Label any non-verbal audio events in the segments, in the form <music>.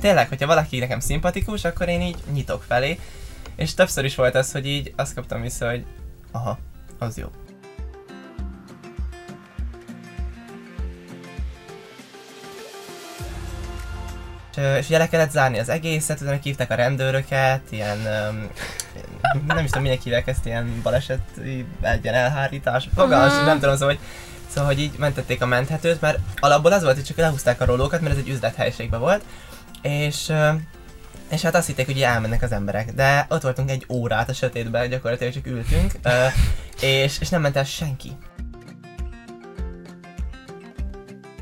tényleg, hogyha valaki nekem szimpatikus, akkor én így nyitok felé. És többször is volt az, hogy így azt kaptam vissza, hogy aha, az jó. És, ugye le kellett zárni az egészet, utána hívták a rendőröket, ilyen, um, nem is tudom, minek hívják ezt, ilyen baleseti, egy ilyen elhárítás, fogalmas, nem tudom, szóval, hogy Szóval, hogy így mentették a menthetőt, mert alapból az volt, hogy csak lehúzták a rólókat, mert ez egy üzlethelyiségben volt, és, és hát azt hitték, hogy elmennek az emberek, de ott voltunk egy órát a sötétben, gyakorlatilag csak ültünk, és, és nem ment el senki.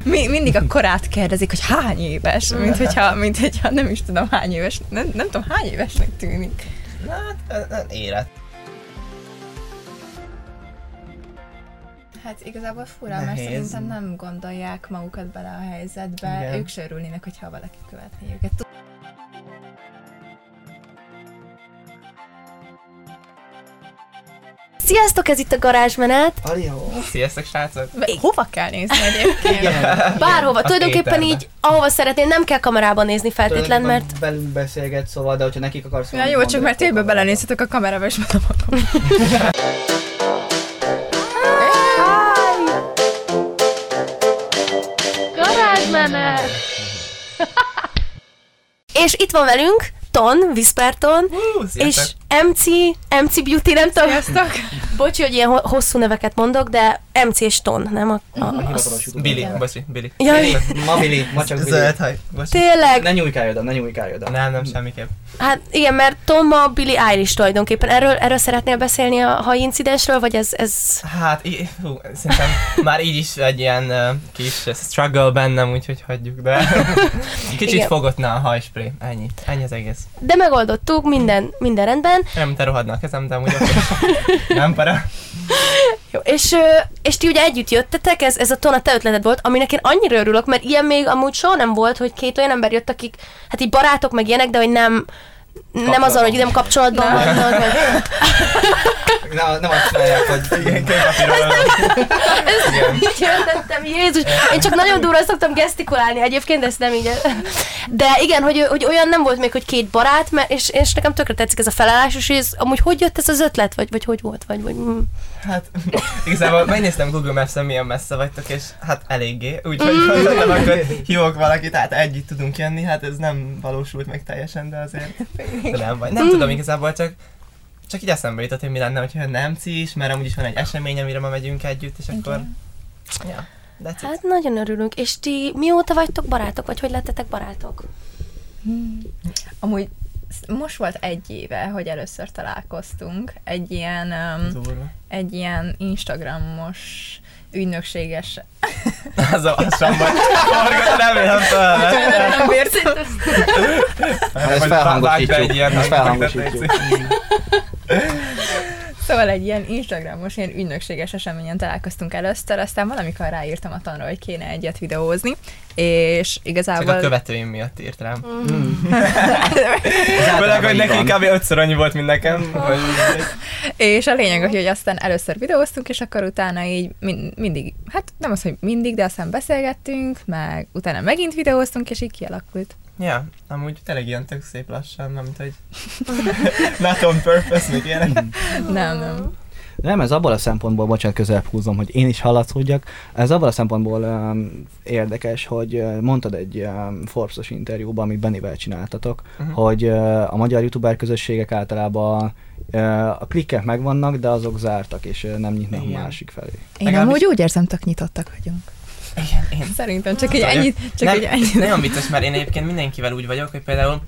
Mi, mindig a korát kérdezik, hogy hány éves, mint hogyha, mint hogyha nem is tudom hány éves, nem, nem tudom hány évesnek tűnik. Na, hát, élet. Hát igazából fura, mert Nehéz. szerintem nem gondolják magukat bele a helyzetbe, Igen. ők se örülnének, hogyha valaki követné őket. Sziasztok, ez itt a garázsmenet. Alió. Sziasztok, srácok! Hova kell nézni egyébként? Bárhova, A tulajdonképpen éterbe. így, ahova szeretnél, nem kell kamerában nézni feltétlen, mert Velünk beszélget, szóval, de hogyha nekik akarsz Ja, jó, csak mert tényleg belenézhetek a kamerába, és mondom <laughs> Garázsmenet! És itt van velünk Ton, Whisperton, Hú, és! MC, MC Beauty, nem tudom. Sziasztok! Bocsi, hogy ilyen ho- hosszú neveket mondok, de MC és Ton, nem a... a... Hivatalos YouTube. Billy, bocsi, Billy. Jaj, Ma Billy, ma csak Billy. Zöld haj, bocsi. tényleg? Ne nyújkálj oda, ne nyújkálj oda. Nem, nem, semmiképp. Hát igen, mert Tom ma Billie Eilish tulajdonképpen. Erről, erről szeretnél beszélni a haj incidensről, vagy ez, ez... Hát, í- hú, szerintem már így is egy ilyen uh, kis struggle bennem, úgyhogy hagyjuk, de <laughs> kicsit Igen. fogott na a hajspré. Ennyi. Ennyi az egész. De megoldottuk, minden, minden rendben. Nem, mint te rohadna a kezem, de amúgy nem para. <laughs> Jó, és, és ti ugye együtt jöttetek, ez, ez a Tona te ötleted volt, aminek én annyira örülök, mert ilyen még amúgy soha nem volt, hogy két olyan ember jött, akik, hát így barátok meg ilyenek, de hogy nem, nem azon, hogy nem kapcsolatban vannak. Vagy... Ne, nem azt csinálják, hogy Igen, kőpapíról. Igen. Így jelentettem, Jézus! Én csak nagyon durva szoktam gesztikulálni egyébként, de ezt nem így. De igen, hogy, hogy olyan nem volt még, hogy két barát, mert, és, és nekem tökre tetszik ez a felállás, és ez, amúgy hogy jött ez az ötlet, vagy, vagy hogy volt, vagy, vagy mm. Hát, igazából megnéztem Google Maps-en milyen messze vagytok, és hát eléggé. Úgyhogy gondoltam, akkor hívok valakit, hát együtt tudunk jönni, hát ez nem valósult meg teljesen, de azért de nem vagy. Nem tudom igazából, csak csak így eszembe jutott, hogy mi lenne, hogyha nem is, mert amúgy is van egy esemény, amire ma megyünk együtt, és akkor... Ja, that's it. Hát nagyon örülünk. És ti mióta vagytok barátok, vagy hogy lettetek barátok? Amúgy sz- most volt egy éve, hogy először találkoztunk. Egy ilyen, um, egy ilyen Instagramos ügynökséges... Az, a- az sem vagy. Forgat, remélem fel, Nem bírt. ezt felhangosítjuk. Ezt felhangosítjuk. Szóval egy ilyen Instagramos, ilyen ügynökséges eseményen találkoztunk először, aztán valamikor ráírtam a tanra, hogy kéne egyet videózni, és Csak a igazából... követőim miatt írt rám. Ez <laughs> Főleg, hogy neki kb. ötször annyi volt, mint nekem. Hogy... És a lényeg, hogy aztán először videóztunk, és akkor utána így min- mindig, hát nem az, hogy mindig, de aztán beszélgettünk, meg utána megint videóztunk, és így kialakult. Ja, amúgy tényleg ilyen tök szép lassan, nem mint hogy <laughs> not on purpose, még ilyenek. <laughs> Nem, nem. Nem, ez abból a szempontból, bocsánat, közelebb húzom, hogy én is hallatszódjak. Ez abból a szempontból um, érdekes, hogy uh, mondtad egy um, Forbes-os interjúban, amit Bennivel csináltatok, Mhm. hogy uh, a magyar youtuber közösségek általában uh, a klikkek megvannak, de azok zártak, és uh, nem nyitnak Igen. a másik felé. Én Legalábbis- amúgy úgy érzem, tök nyitottak vagyunk. Igen, én Szerintem csak egy ennyit, csak egy ennyit. Nagyon vicces, mert én egyébként mindenkivel úgy vagyok, hogy például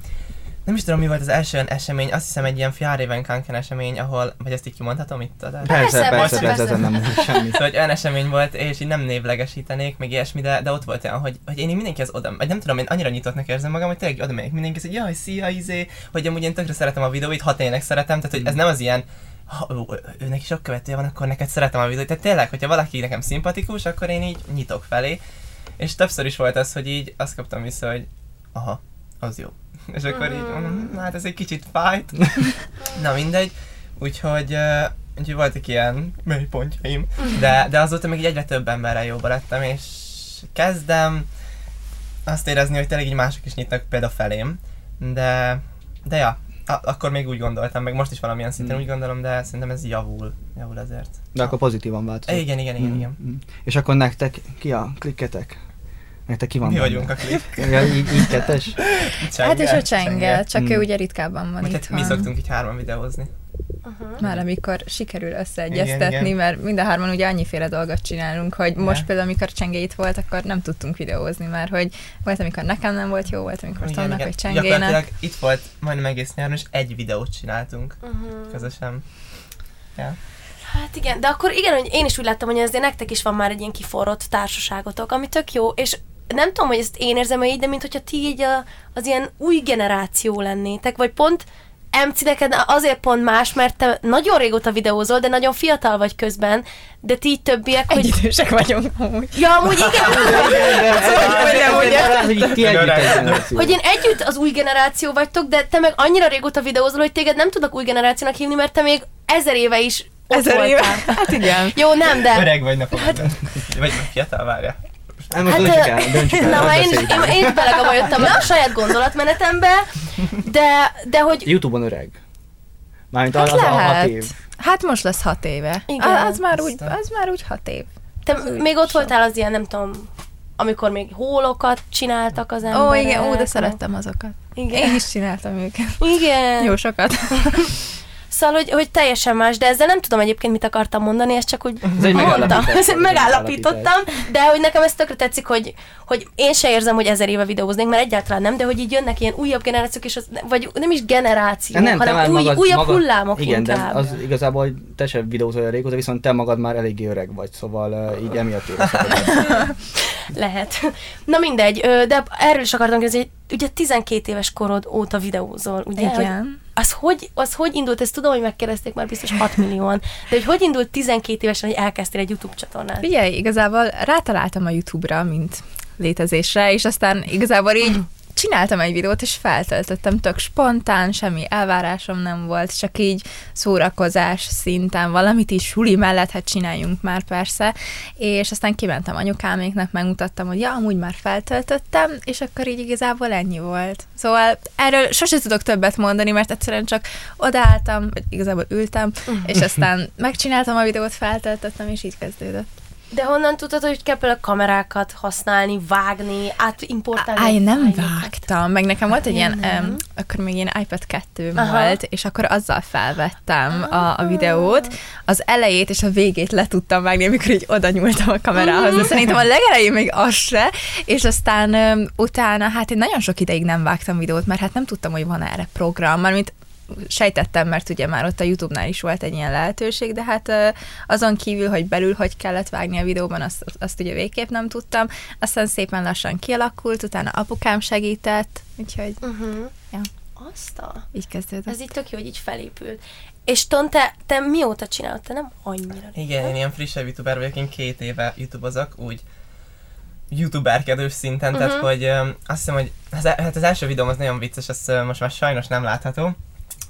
nem is tudom, mi volt az első olyan esemény, azt hiszem egy ilyen Fjárében Kanken esemény, ahol, vagy ezt így kimondhatom itt adás? Persze, persze, persze, persze, persze. nem semmi. Szóval egy olyan esemény volt, és így nem névlegesítenék, meg ilyesmi, de, de ott volt olyan, hogy, hogy én így mindenkihez oda, vagy nem tudom, én annyira nyitottnak érzem magam, hogy tényleg oda megyek mindenkihez, hogy jaj, szia, izé, hogy amúgy én tökre szeretem a videóit, ha tényleg szeretem, tehát hogy ez nem az ilyen, ha ő, őnek is sok követője van, akkor neked szeretem a videóit. Tehát tényleg, hogyha valaki nekem szimpatikus, akkor én így nyitok felé. És többször is volt az, hogy így azt kaptam vissza, hogy aha, az jó. <laughs> És akkor így "Na, hát ez egy kicsit fájt. <laughs> Na mindegy. Úgyhogy, uh, úgyhogy voltak ilyen mélypontjaim. De, de azóta még így egyre több emberrel jóba lettem, és kezdem azt érezni, hogy tényleg így mások is nyitnak például felém, de, de ja, a- akkor még úgy gondoltam, meg most is valamilyen szinten Mm. úgy gondolom, de szerintem ez javul, javul azért. De akkor pozitívan változott. Igen, igen, igen, igen. Mm. És akkor nektek ki a klikketek? Nektek ki van Mi benne? vagyunk a klik. Ja, így, így kettes? <laughs> Hát és a csenge, csak Mm. ő ugye ritkábban van Vagy hát mi szoktunk így hárman videózni. Uh-huh. Már amikor sikerül összeegyeztetni, Igen, igen. mert mind a hárman ugye annyiféle dolgot csinálunk, hogy Igen. most például, amikor Csenge itt volt, akkor nem tudtunk videózni, mert hogy volt, amikor nekem nem volt jó, volt, amikor Tonnak, vagy Csengének. Itt volt majdnem egész nyáron, és egy videót csináltunk Uh-huh. közösen. Ja. Hát igen, de akkor igen, hogy én is úgy láttam, hogy azért nektek is van már egy ilyen kiforrott társaságotok, ami tök jó, és nem tudom, hogy ezt én érzem így, de mint hogyha ti így a, az ilyen új generáció lennétek, vagy pont MC neked azért pont más, mert te nagyon régóta videózol, de nagyon fiatal vagy közben, de ti így többiek, hogy... Egyidősek vagyunk amúgy. Ja, amúgy igen, hogy én együtt az új generáció vagytok, de te meg annyira régóta videózol, hogy téged nem tudok új generációnak hívni, mert te még ezer éve is ott Ezer voltál. éve. Hát igen. Jó, nem, de... Öreg vagy, ne fogod el. Vagy fiatal, várja. Nem, most Hát, döntsük el, döntsük <laughs> el. Na, ha én, beszéljünk. én, én belegabajodtam a saját gondolatmenetembe, de, de hogy Youtube-on öreg. Mármint az, Hát az a hat lehet. év. Hát most lesz hat éve. Igen. Igen. Az már úgy, az már úgy hat év. te még ott voltál az ilyen, nem tudom, amikor még hólokat csináltak az emberek. Ó, igen, ó, de szerettem azokat. Igen. Én is csináltam őket. Igen. Jó sokat. <laughs> Szóval, hogy, hogy teljesen más, de ezzel nem tudom egyébként, mit akartam mondani, ezt csak úgy Ez egy mondtam. <laughs> megállapítás. Megállapítottam, de hogy nekem ez tökre tetszik, hogy, hogy én se érzem, hogy ezer éve videóznék, mert egyáltalán nem, de hogy így jönnek ilyen újabb generációk, és az, vagy nem is generáció, Nem, hanem új, magad, újabb magad, hullámok Igen, inkább. de az igazából, hogy te sem videózol olyan régóta, viszont te magad már eléggé öreg vagy, szóval így emiatt. <laughs> Lehet. Na mindegy, de erről is akartam kérdezni, hogy ugye 12 éves korod óta videózol, ugye? Hogy Igen. Az hogy, az hogy indult? Ezt tudom, hogy megkérdezték már biztos 6 millióan, de hogy hogy indult 12 évesen, hogy elkezdtél egy YouTube csatornát? Figyelj, igazából rátaláltam a YouTube-ra, mint létezésre, és aztán igazából így <clears throat> csináltam egy videót, és feltöltöttem tök spontán, semmi elvárásom nem volt, csak így szórakozás szinten, valamit is suli mellett, hát csináljunk már persze, és aztán kimentem anyukáméknak, megmutattam, hogy ja, amúgy már feltöltöttem, és akkor így igazából ennyi volt. Szóval erről sose tudok többet mondani, mert egyszerűen csak odaálltam, vagy igazából ültem, és aztán megcsináltam a videót, feltöltöttem, és így kezdődött. De honnan tudtad, hogy kell például kamerákat használni, vágni, átimportálni? Á, én nem vágtam, meg nekem volt egy ilyen, um, akkor még ilyen iPad 2 Aha. volt, és akkor azzal felvettem a, a videót, az elejét és a végét le tudtam vágni, amikor így oda nyúltam a kamerához, de szerintem a legelején még az se, és aztán um, utána, hát én nagyon sok ideig nem vágtam videót, mert hát nem tudtam, hogy van erre program, mármint sejtettem, mert ugye már ott a YouTube-nál is volt egy ilyen lehetőség, de hát azon kívül, hogy belül hogy kellett vágni a videóban, azt, azt ugye végképp nem tudtam. Aztán szépen lassan kialakult, utána apukám segített, úgyhogy Uh-huh. Ja. Azt a... így kezdődött. Ez így tök jó, hogy így felépült. És Ton, te, te mióta csinálod? Te nem annyira. Igen, én ilyen frissebb youtuber vagyok, én két éve youtubozok, úgy youtuberkedős szinten, uh-huh. tehát hogy öm, azt hiszem, hogy az, e- hát az első videóm az nagyon vicces, ez ö, most már sajnos nem látható,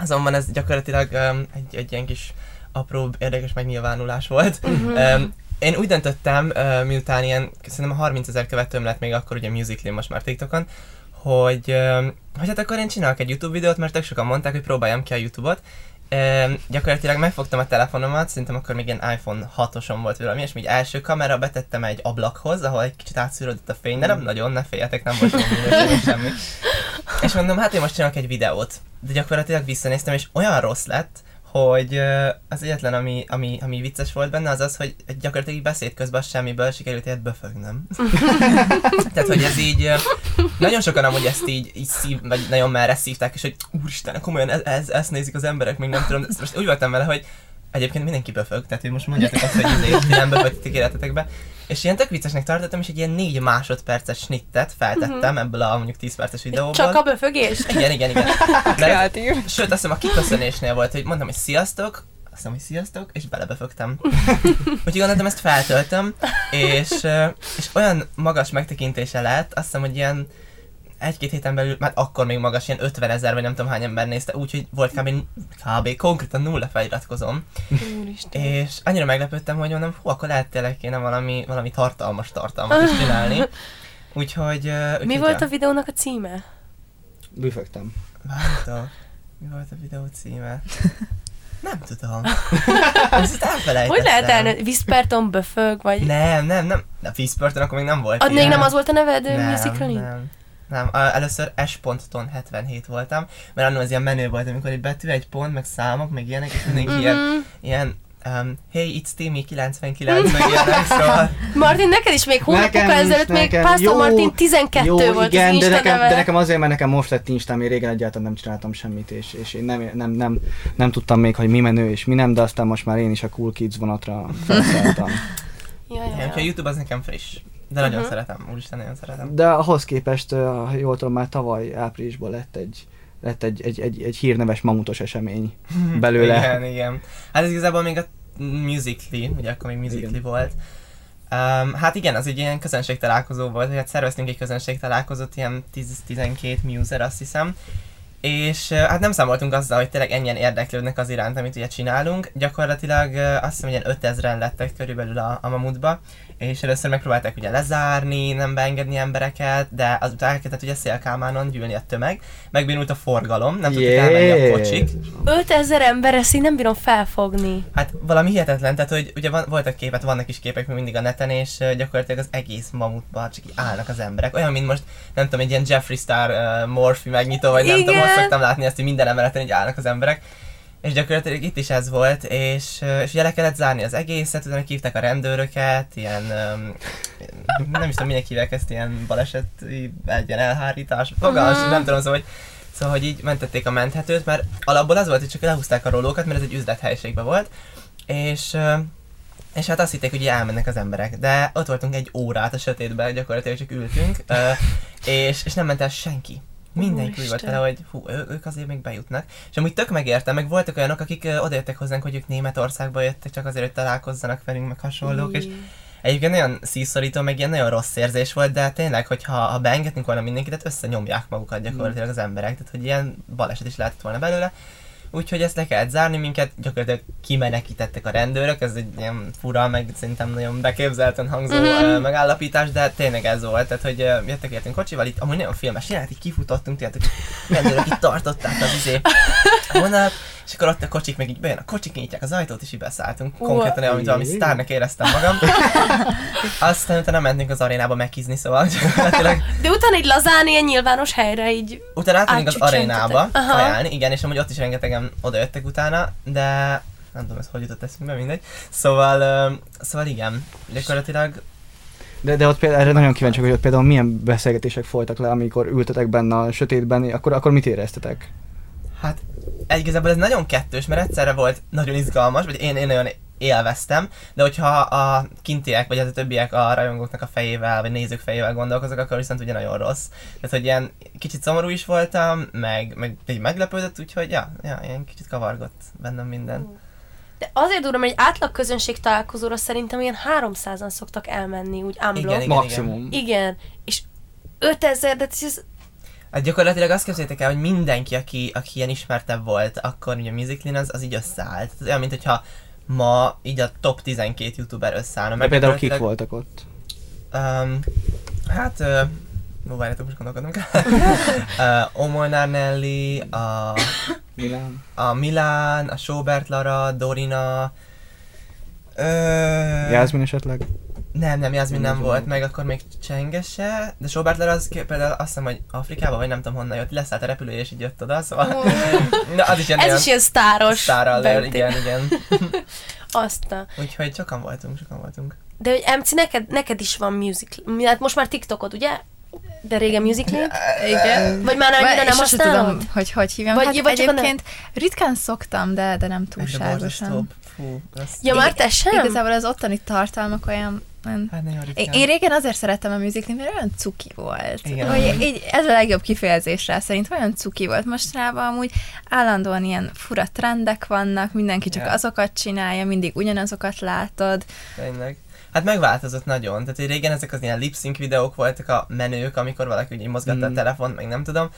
azonban ez gyakorlatilag öm, egy, egy ilyen kis apró, érdekes megnyilvánulás volt. Uh-huh. Öm, én úgy döntöttem, ö, miután ilyen, szerintem 30 ezer követőm lett még akkor ugye Musical.ly most már TikTokon, hogy, öm, hogy hát akkor én csinálok egy YouTube videót, mert tök sokan mondták, hogy próbáljam ki a YouTube-ot, Gyakorlatilag megfogtam a telefonomat, szerintem akkor még ilyen iPhone 6-osom volt valami, és még első kamera betettem egy ablakhoz, ahol egy kicsit átszűrődött a fény, de nem nagyon, ne féljetek, nem volt minőség, semmi. <laughs> És mondom, hát én most csinálok egy videót. De gyakorlatilag visszanéztem, és olyan rossz lett, hogy az egyetlen, ami, ami, ami vicces volt benne, az az, hogy gyakorlatilag így beszéd közben semmiből sikerült ilyet befögnöm. <laughs> Tehát, hogy ez így, nagyon sokan amúgy ezt így, így szív, vagy nagyon merre szívták, és hogy úristen, komolyan ez, ez, ezt nézik az emberek, még nem tudom, de most úgy voltam vele, hogy egyébként mindenki befög, tehát hogy most mondjátok azt, hogy izé, nem befögtetek életetekbe. És ilyen tök viccesnek tartottam, és egy ilyen négy másodperces snittet feltettem ebből a mondjuk 10 perces videóból. Csak a befögés? Igen, igen, igen. Mert, Kreatív. sőt, azt hiszem a kiköszönésnél volt, hogy mondtam, hogy sziasztok, azt hiszem, hogy sziasztok, és belebefögtem. <laughs> Úgyhogy gondoltam, ezt feltöltöm, és, és olyan magas megtekintése lett, azt hiszem, hogy ilyen egy-két héten belül, már akkor még magas, ilyen 50 ezer, vagy nem tudom hány ember nézte, úgyhogy volt kb. kb. konkrétan nulla feliratkozom. Úristen. És annyira meglepődtem, hogy mondom, hú, akkor lehet tényleg kéne valami, valami tartalmas tartalmat is csinálni. <laughs> Úgyhogy... ö, Mi volt ja. a videónak a címe? Büfögtem. Várjatok. Mi volt a videó címe? <laughs> Nem tudom. <laughs> Ezt elfelejtettem. Hogy lehet elnő? Whisperton böfög, vagy... Nem, nem, nem. De Fiszpörtön akkor még nem volt Ad még nem az volt a neved nem, musicalin? nem. Nem, először S.ton 77 voltam, mert annól az ilyen menő volt, amikor egy betű, egy pont, meg számok, meg ilyenek, és mindenki Mhm. ilyen, ilyen um, hey, it's Timmy 99, meg ilyenek, <laughs> szóval Martin, neked is még hónapokkal ezelőtt még Jó, Martin 12 Jó, volt igen, az de nekem, de nekem azért, mert nekem most lett Instám, én régen egyáltalán nem csináltam semmit, és, és én nem, nem, nem, nem, tudtam még, hogy mi menő és mi nem, de aztán most már én is a Cool Kids vonatra felszálltam. <laughs> Ja, Igen, ja, úgyhogy a ja. YouTube az nekem friss. De nagyon Mhm. szeretem, úristen, nagyon szeretem. De ahhoz képest, ha jól tudom, már tavaly áprilisban lett egy, lett egy, egy, egy, egy hírneves mamutos esemény <laughs> belőle. Igen, igen. Hát ez igazából még a Musically, ugye akkor még Musically volt. Um, hát igen, az egy ilyen közönség találkozó volt, hogy hát szerveztünk egy közönség találkozót, ilyen 10-12 muser azt hiszem, és hát nem számoltunk azzal, hogy tényleg ennyien érdeklődnek az iránt, amit ugye csinálunk. Gyakorlatilag azt hiszem, hogy ilyen 5000-en lettek körülbelül a, a Mamutba, és először megpróbálták ugye lezárni, nem beengedni embereket, de azután elkezdett ugye Szélkámánon gyűlni a tömeg, megbénult a forgalom, nem tudtak elmenni a kocsik, 5000 ember, ezt így nem bírom felfogni. Hát valami hihetetlen, tehát hogy ugye van, voltak képek, vannak is képek még mindig a neten, és gyakorlatilag az egész mamutban csak így állnak az emberek. Olyan, mint most, nem tudom, egy ilyen Jeffree Star uh, Morphy megnyitó, vagy nem tudom, Igen. azt szoktam látni ezt, hogy minden emeleten így állnak az emberek. És gyakorlatilag itt is ez volt, és, és ugye le kellett zárni az egészet, utána hívták a rendőröket, ilyen, nem is tudom, minek hívják ezt, ilyen baleset, egy ilyen elhárítás, fogalmas, Mhm. nem tudom, szóval, hogy Szóval, hogy így mentették a menthetőt, mert alapból az volt, hogy csak lehúzták a rolókat, mert ez egy üzlethelyiségben volt, és, és hát azt hitték, hogy elmennek az emberek, de ott voltunk egy órát a sötétben, gyakorlatilag csak ültünk, és, és nem ment el senki. Mindenki úgy volt vele, hogy hú, ők azért még bejutnak. És amúgy tök megértem, meg voltak olyanok, akik odajöttek hozzánk, hogy ők Németországba jöttek csak azért, hogy találkozzanak velünk, meg hasonlók, és Egyébként nagyon szíszorító, meg ilyen nagyon rossz érzés volt, de tényleg, hogyha ha beengedtünk volna mindenkit, tehát összenyomják magukat gyakorlatilag az emberek, tehát hogy ilyen baleset is lehetett volna belőle. Úgyhogy ezt le kellett zárni, minket gyakorlatilag kimenekítettek a rendőrök, ez egy ilyen fura, meg szerintem nagyon beképzelten hangzó Mhm. mm-hmm. megállapítás, de tényleg ez volt, tehát hogy ö, jöttek értünk kocsival, itt amúgy nagyon filmes jelenet, így kifutottunk, tehát hogy rendőrök itt tartották az izé <laughs> a vonat, és akkor ott a kocsik meg így bejön, a kocsik nyitják az ajtót, és így beszálltunk. Konkrétan olyan, mint valami sztárnak éreztem magam. <laughs> Aztán utána mentünk az arénába megkizni, szóval gyakorlatilag De utána így lazán ilyen nyilvános helyre így... Utána átmentünk az arénába ajánlni, igen, és amúgy ott is rengetegen odajöttek utána, de nem tudom, ez hogy jutott eszünkbe, mindegy. Szóval, szóval igen, gyakorlatilag De, de ott például erre nagyon kíváncsi vagyok, hogy ott például milyen beszélgetések folytak le, amikor ültetek benne a sötétben, akkor, akkor mit éreztetek? Hát igazából ez nagyon kettős, mert egyszerre volt nagyon izgalmas, vagy én, én nagyon élveztem, de hogyha a kintiek, vagy hát a többiek a rajongóknak a fejével, vagy nézők fejével gondolkozok, akkor viszont ugye nagyon rossz. Tehát, hogy ilyen kicsit szomorú is voltam, meg, meg így meglepődött, úgyhogy ja, ja, ilyen kicsit kavargott bennem minden. De azért durva, mert egy átlag közönség találkozóra szerintem ilyen 300-an szoktak elmenni, úgy unblock. Igen, Igen, igen. Maximum. Igen. És 5000, de ez Hát gyakorlatilag azt képzeljétek el, hogy mindenki, aki, aki ilyen ismertebb volt, akkor ugye a Musicalin az, az így összeállt. Tehát olyan, mint hogyha ma így a top 12 youtuber összeállna. Meg például kik voltak ott? Um, hát, uh, no, várjátok, most gondolkodnom kell. <laughs> uh, Omolnár Nelly, a, Milán? a Milán, a Sobert Lara, Dorina, uh, Jászmin esetleg? Nem, nem, Jászmin nem Nem volt, meg akkor még Csengese, de Sobert Lara az például azt hiszem, hogy Afrikába, vagy nem tudom honnan jött, leszállt a repülő és így jött oda, szóval <laughs> na, az is ilyen, ez is ilyen sztáros. sztárral, igen, igen. <laughs> Azt a... Úgyhogy sokan voltunk, sokan voltunk. De hogy MC, neked, neked is van musical. Hát most már TikTokod, ugye? De régen musical Igen. Vagy már annyira nem használod? tudom, hogy hogy hívjam. Vagy- hát vagy csak a ne- egyébként ritkán szoktam, de, de nem túlságosan. Ja, már te sem? Igazából az ottani tartalmak olyan... olyan Hát nagyon én, ritkán. én régen azért szerettem a musicalin, mert olyan cuki volt. Igen. Hogy így, ez a legjobb kifejezés rá szerint, olyan cuki volt. Mostanában amúgy állandóan ilyen fura trendek vannak, mindenki csak Ja. azokat csinálja, mindig ugyanazokat látod. Tényleg. Hát megváltozott nagyon. Tehát hogy régen ezek az ilyen lip sync videók voltak a menők, amikor valaki úgy mozgatta Mm. a telefont, meg nem tudom.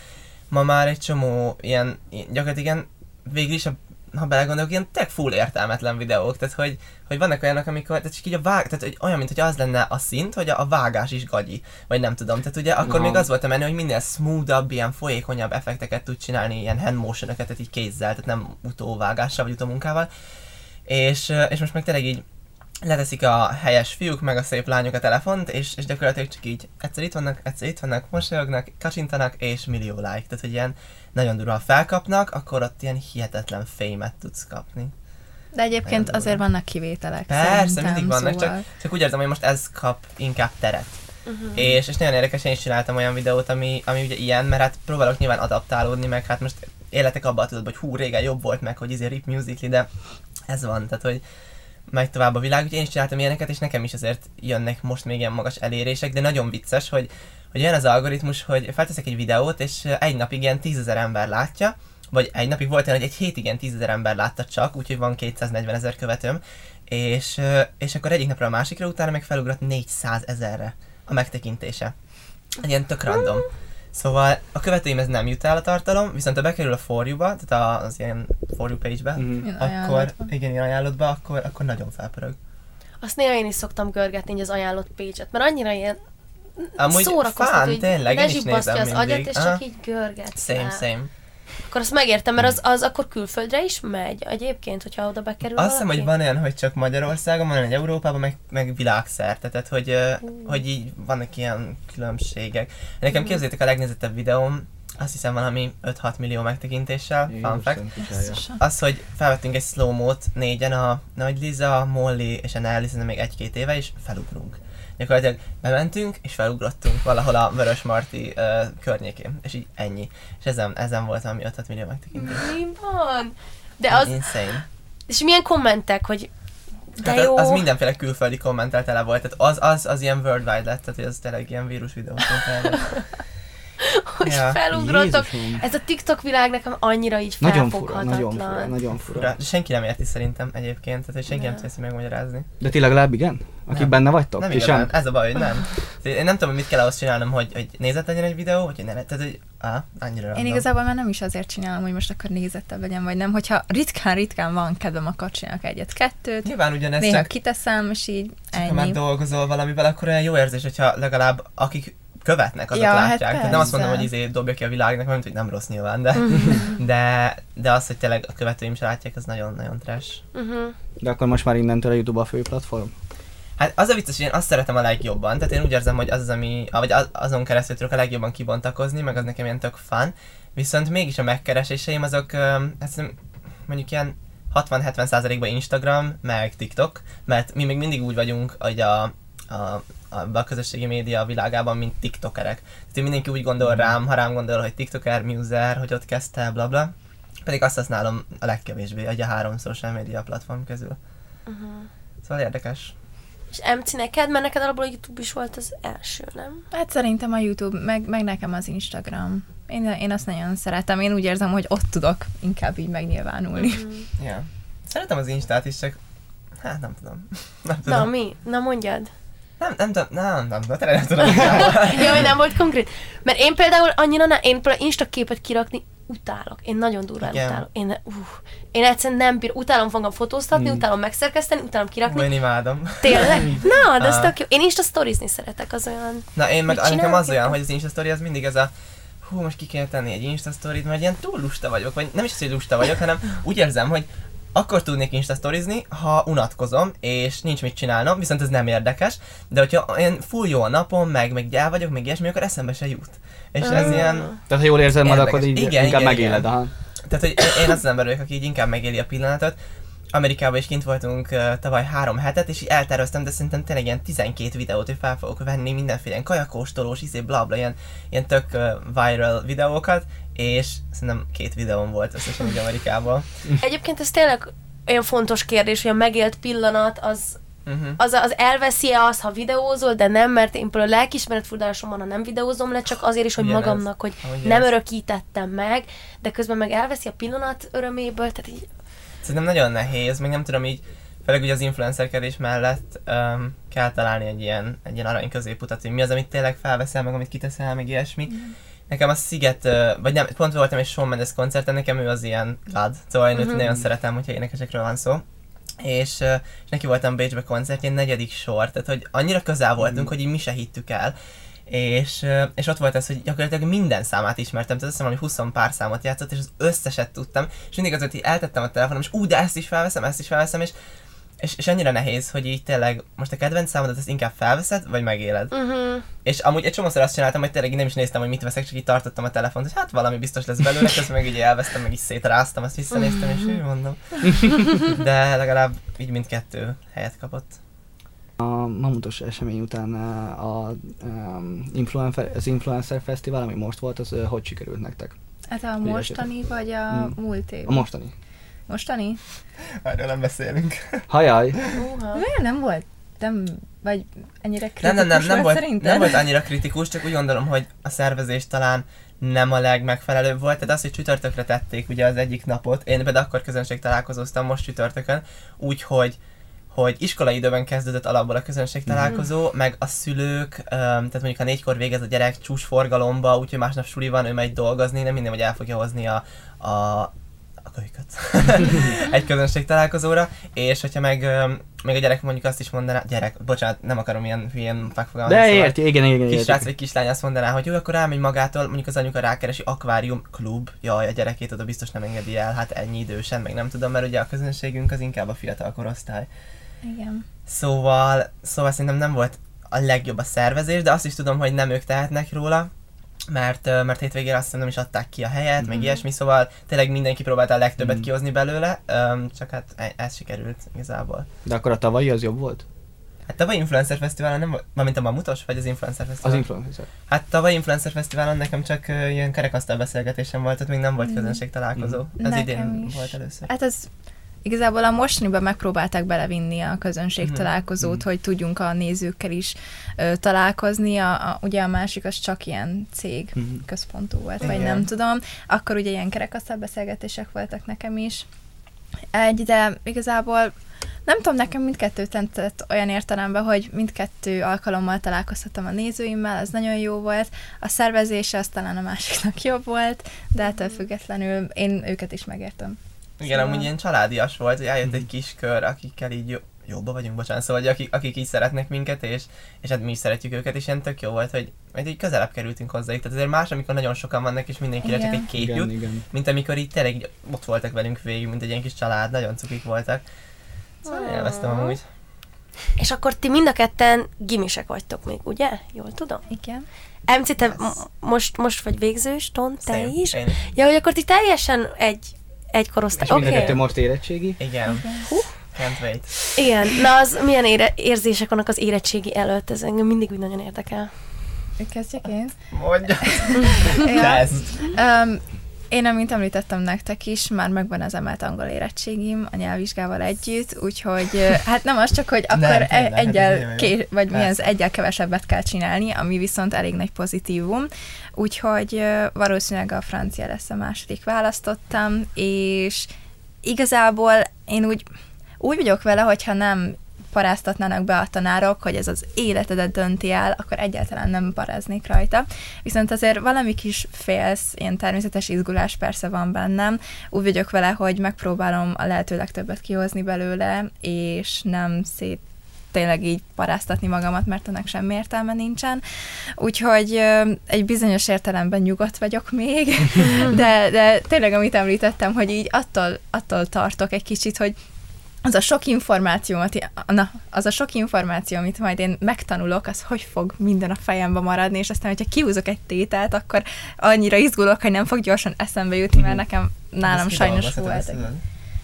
Ma már egy csomó ilyen, ilyen gyakorlatilag igen, végül is a ha belegondolok, ilyen tök full értelmetlen videók, tehát hogy, hogy vannak olyanok, amikor, tehát csak így a vág, tehát hogy olyan, mint hogy az lenne a szint, hogy a, a vágás is gagyi, vagy nem tudom, tehát ugye akkor Aha. még az volt a menő, hogy minél smoothabb, ilyen folyékonyabb effekteket tud csinálni, ilyen hand motion tehát így kézzel, tehát nem utóvágással vagy utómunkával, és, és most meg tényleg így leteszik a helyes fiúk, meg a szép lányok a telefont, és, és gyakorlatilag csak így egyszer itt vannak, egyszer itt vannak, mosolyognak, kacsintanak, és millió like. Tehát, hogy ilyen nagyon durva, felkapnak, akkor ott ilyen hihetetlen fémet tudsz kapni. De egyébként Nagyon azért durva. vannak kivételek. Persze, mindig vannak, szóval... csak, csak úgy érzem, hogy most ez kap inkább teret. Uh-huh. És, és nagyon érdekes, én is csináltam olyan videót, ami, ami ugye ilyen, mert hát próbálok nyilván adaptálódni, meg hát most életek abban tudod, hogy hú, régen jobb volt meg, hogy izé Rip Musically, de ez van, tehát hogy megy tovább a világ, úgyhogy én is csináltam ilyeneket, és nekem is azért jönnek most még ilyen magas elérések, de nagyon vicces, hogy, hogy olyan az algoritmus, hogy felteszek egy videót, és egy napig ilyen tízezer ember látja, vagy egy napig volt olyan, hogy egy hétig ilyen tízezer ember látta csak, úgyhogy van 240 ezer követőm, és, ö, és akkor egyik napra a másikra utána meg felugrott 400 ezerre a megtekintése. Egy Ilyen tök random. Szóval a követőim ez nem jut el a tartalom, viszont ha bekerül a For You-ba, tehát a- az ilyen For You page-be. Ilyen akkor, igen, ilyen ajánlatba, akkor, akkor nagyon felpörög. Azt néha én is szoktam görgetni az ajánlott page-et, mert annyira ilyen Amúgy szórakoztató, fán, hogy tényleg, ne én is nézem az agyat, mindig. és Aha. csak így görgetsz Same, rá. same. Akkor azt megértem, mert az, az akkor külföldre is megy egyébként, hogyha oda bekerül Azt hiszem, hogy van olyan, hogy csak Magyarországon, van olyan, hogy Európában, meg, meg világszerte, tehát hogy, ö, hogy így vannak ilyen különbségek. Nekem képzeljétek a legnézettebb videóm, azt hiszem valami 5-6 millió megtekintéssel, fun fact. Az, hogy felvettünk egy slow-mót négyen, a Nagy Liza, Molly és a Nelly, még egy-két éve, és felugrunk. Gyakorlatilag bementünk, és felugrottunk valahol a Vörös Marti uh, környékén, és így ennyi. És ezen, ezen volt valami 5 millió megtekintés. Mi van? De az, Insane. és milyen kommentek, hogy de hát jó. Az, az mindenféle külföldi kommentel tele volt, tehát az, az, az ilyen worldwide lett, tehát hogy az tényleg ilyen vírus el. <laughs> <laughs> hogy Ja. felugrottok. Jézusom. Ez a TikTok világ nekem annyira így Nagyon fura, nagyon fura, nagyon fura. Fura. De senki nem érti szerintem egyébként, tehát hogy senki nem Nem. teszi megmagyarázni. De ti legalább igen? Akik Nem. benne vagytok? Nem sem? ez a baj, hogy nem. Én nem tudom, hogy mit kell ahhoz csinálnom, hogy, hogy nézett legyen egy videó, vagy hogy ne, tehát hogy á, annyira Én random. igazából már nem is azért csinálom, hogy most akkor nézettebb legyen, vagy nem. Hogyha ritkán-ritkán van kedvem, akkor csinálok egyet-kettőt. Nyilván ugyanez Néha csak, kiteszem, és így csak ha már ennyi. dolgozol valamivel, akkor olyan jó érzés, hogyha legalább akik követnek, azok Ja, hát látják. Tehát nem azt mondom, hogy izé dobja ki a világnak, mert hogy nem rossz nyilván, de, de, de az, hogy tényleg a követőim se látják, az nagyon-nagyon trash. Uh-huh. De akkor most már innentől a YouTube a fő platform? Hát az a vicces, hogy én azt szeretem a legjobban, tehát én úgy érzem, hogy az az, ami, vagy az- azon keresztül tudok a legjobban kibontakozni, meg az nekem ilyen tök fun, viszont mégis a megkereséseim azok, hát mondjuk ilyen 60-70%-ban Instagram, meg TikTok, mert mi még mindig úgy vagyunk, hogy a, a, a, közösségi média világában, mint tiktokerek. Tehát mindenki úgy gondol rám, ha rám gondol, hogy tiktoker, muser, hogy ott kezdte, bla bla. Pedig azt használom a legkevésbé, egy a három social media platform közül. Uh-huh. Szóval érdekes. És MC neked, mert neked alapból a YouTube is volt az első, nem? Hát szerintem a YouTube, meg, meg nekem az Instagram. Én, én azt nagyon szeretem. Én úgy érzem, hogy ott tudok inkább így megnyilvánulni. Uh-huh. Ja. Szeretem az Instát is, csak... Hát nem tudom. Nem tudom. Na mi? Na mondjad. Nem, nem tudom, nem, nem, nem, tényleg nem tudom. <laughs> Jó, hogy nem volt konkrét. Mert én például annyira, ne, én például Insta képet kirakni utálok. Én nagyon durván Igen. utálok. Én, uh, én egyszerűen nem bír, utálom fogom fotóztatni, Hmm. utálom megszerkeszteni, utálom Hú, kirakni. én imádom. Tényleg? <laughs> Na, de ez tök jó. Én Insta sztorizni szeretek, az olyan... Na én meg nekem az olyan, hogy az Insta story az mindig ez a hú, most ki kell tenni egy Insta storyt, mert ilyen túl lusta vagyok, vagy nem is az, hogy lusta vagyok, hanem úgy érzem, hogy akkor tudnék Insta sztorizni, ha unatkozom, és nincs mit csinálnom, viszont ez nem érdekes, de hogyha ilyen full jó a napom, meg, meg gyáv vagyok, meg ilyesmi, akkor eszembe se jut. És ez Ah. ilyen, Tehát ha jól érzed magad, akkor így Igen, inkább igen, megéled. igen. Aha. Tehát, hogy én- én az az ember vagyok, aki így inkább megéli a pillanatot. Amerikában is kint voltunk uh, tavaly három hetet, és így elterveztem, de szerintem tényleg ilyen 12 videót, hogy fel fogok venni mindenféle ilyen kajakóstolós, izé, bla bla, ilyen, ilyen tök uh, viral videókat, és szerintem két videóm volt összesen így Amerikában. Egyébként ez tényleg olyan fontos kérdés, hogy a megélt pillanat az, Uh-huh. az, az elveszi-e azt, ha videózol, de nem, mert én például lelkismeretfurdalásom van, ha nem videózom le, csak azért is, hogy Ugyanez. magamnak, hogy Ugyanez. nem örökítettem meg, de közben meg elveszi a pillanat öröméből, tehát így Szerintem nagyon nehéz, meg nem tudom így, főleg ugye az influencerkedés mellett um, kell találni egy ilyen, egy ilyen arany középutat, hogy mi az, amit tényleg felveszel, meg amit kiteszel, meg ilyesmi. Nekem a Sziget, vagy nem, pont voltam egy Shawn Mendes koncerten, nekem ő az ilyen lad, szóval én Mhm. nagyon szeretem, hogyha énekesekről van szó. És, és neki voltam Bécsbe koncertjén, negyedik sor, tehát hogy annyira közel voltunk, hogy így mi se hittük el. És, és ott volt ez, hogy gyakorlatilag minden számát ismertem, tehát azt hiszem, hogy 20 pár számot játszott, és az összeset tudtam, és mindig az, hogy eltettem a telefonom, és úgy, de ezt is felveszem, ezt is felveszem, és, és, és annyira nehéz, hogy így tényleg most a kedvenc számodat ezt inkább felveszed, vagy megéled. Uh-huh. És amúgy egy csomószor azt csináltam, hogy tényleg nem is néztem, hogy mit veszek, csak így tartottam a telefont, hogy hát valami biztos lesz belőle, közben meg így elvesztem, meg így szétráztam, azt visszanéztem, és úgy mondom. <laughs> De legalább így mindkettő helyet kapott. A mamutos esemény után uh, a, um, influencer, az Influencer Fesztivál, ami most volt, az uh, hogy sikerült nektek? Hát a mostani, vagy a Mm. múlt év? A mostani. Mostani? Erről nem beszélünk. Hajaj! Miért nem volt? Nem, vagy ennyire kritikus Nem, nem, nem, nem volt, szerintem? nem volt annyira kritikus, csak úgy gondolom, hogy a szervezés talán nem a legmegfelelőbb volt. Tehát az, hogy csütörtökre tették ugye az egyik napot, én például akkor közönség találkozóztam most csütörtökön, úgyhogy hogy iskolai időben kezdődött alapból a közönség találkozó, mm. meg a szülők, öm, tehát mondjuk ha négykor végez a gyerek csúcs forgalomba, úgyhogy másnap suli van, ő megy dolgozni, nem minden, hogy el fogja hozni a, a, kölyköt <laughs> egy közönség találkozóra, és hogyha meg, meg a gyerek mondjuk azt is mondaná, gyerek, bocsánat, nem akarom ilyen hülyén megfogalmazni. De szóval- érti, igen, igen, kisrác érti. vagy kislány azt mondaná, hogy jó, akkor elmegy magától, mondjuk az anyuka rákeresi akvárium klub, jaj, a gyerekét oda biztos nem engedi el, hát ennyi idősen, meg nem tudom, mert ugye a közönségünk az inkább a fiatal korosztály. Igen. Szóval, szóval szerintem nem volt a legjobb a szervezés, de azt is tudom, hogy nem ők tehetnek róla, mert, mert hétvégére azt hiszem nem is adták ki a helyet, meg ilyesmi, szóval tényleg mindenki próbálta a legtöbbet Mhm. kihozni belőle, csak hát e- ez sikerült igazából. De akkor a tavalyi az jobb volt? Hát tavaly Influencer Fesztiválon nem volt, mármint a Mamutos, vagy az Influencer Az Fesztivál? influencer. Hát tavaly Influencer Fesztiválon nekem csak ilyen kerekasztal beszélgetésem volt, tehát még nem volt Mm. közönség találkozó. Mm. Ez Nekem idén is. volt először. Hát ez igazából a mostaniban megpróbálták belevinni a közönség Mhm. találkozót, Mhm. hogy tudjunk a nézőkkel is ö, találkozni. A, a, ugye a másik az csak ilyen cég Mhm. központú volt, vagy Igen. nem tudom. Akkor ugye ilyen kerekasztal beszélgetések voltak nekem is. Egy, de igazából nem tudom, nekem mindkettő tetszett olyan értelemben, hogy mindkettő alkalommal találkozhattam a nézőimmel, az nagyon jó volt. A szervezése az talán a másiknak <laughs> jobb volt, de ettől függetlenül én őket is megértem. Igen, Szóval- amúgy ilyen családias volt, hogy eljött Mhm. egy kis kör, akikkel így jó, jóba vagyunk, bocsánat, szóval hogy akik, akik így szeretnek minket, és, és hát mi is szeretjük őket, és ilyen tök jó volt, hogy majd így közelebb kerültünk hozzájuk. Tehát azért más, amikor nagyon sokan vannak, és mindenkire csak Igen. egy kép Igen, jut, igen. mint amikor így tényleg így ott voltak velünk végig, mint egy ilyen kis család, nagyon cukik voltak. Szóval én élveztem amúgy. És akkor ti mind a ketten gimisek vagytok még, ugye? Jól tudom? Igen. MC, te m- most, most vagy végzős, Ton, te Same. is? Én is. Ja, hogy akkor ti teljesen egy, egy És korosztály. mind a Oké. kettő most érettségi? Igen. Can't wait. Igen, na az milyen ére- érzések vannak az érettségi előtt? Ez engem mindig úgy nagyon érdekel. Kezdjek én? Mondja. <laughs> Ja. Kezd. Um, én, amint említettem nektek is, már megvan az emelt angol érettségim a nyelvvizsgával együtt, úgyhogy hát nem az csak, hogy Nem, akkor e- hát egyel, jó. ké, vagy mi az egyel kevesebbet kell csinálni, ami viszont elég nagy pozitívum. Úgyhogy valószínűleg a francia lesz a második választottam, és igazából én úgy, úgy vagyok vele, hogyha nem paráztatnának be a tanárok, hogy ez az életedet dönti el, akkor egyáltalán nem paráznék rajta. Viszont azért valami kis félsz, ilyen természetes izgulás persze van bennem. Úgy vagyok vele, hogy megpróbálom a lehető legtöbbet kihozni belőle, és nem szét tényleg így paráztatni magamat, mert ennek semmi értelme nincsen. Úgyhogy egy bizonyos értelemben nyugodt vagyok még, <laughs> de, de tényleg, amit említettem, hogy így attól, attól tartok egy kicsit, hogy az a sok információ, na, az a sok információ, amit majd én megtanulok, az hogy fog minden a fejembe maradni, és aztán, hogyha kihúzok egy tételt, akkor annyira izgulok, hogy nem fog gyorsan eszembe jutni, mert nekem nálam Ezt sajnos volt.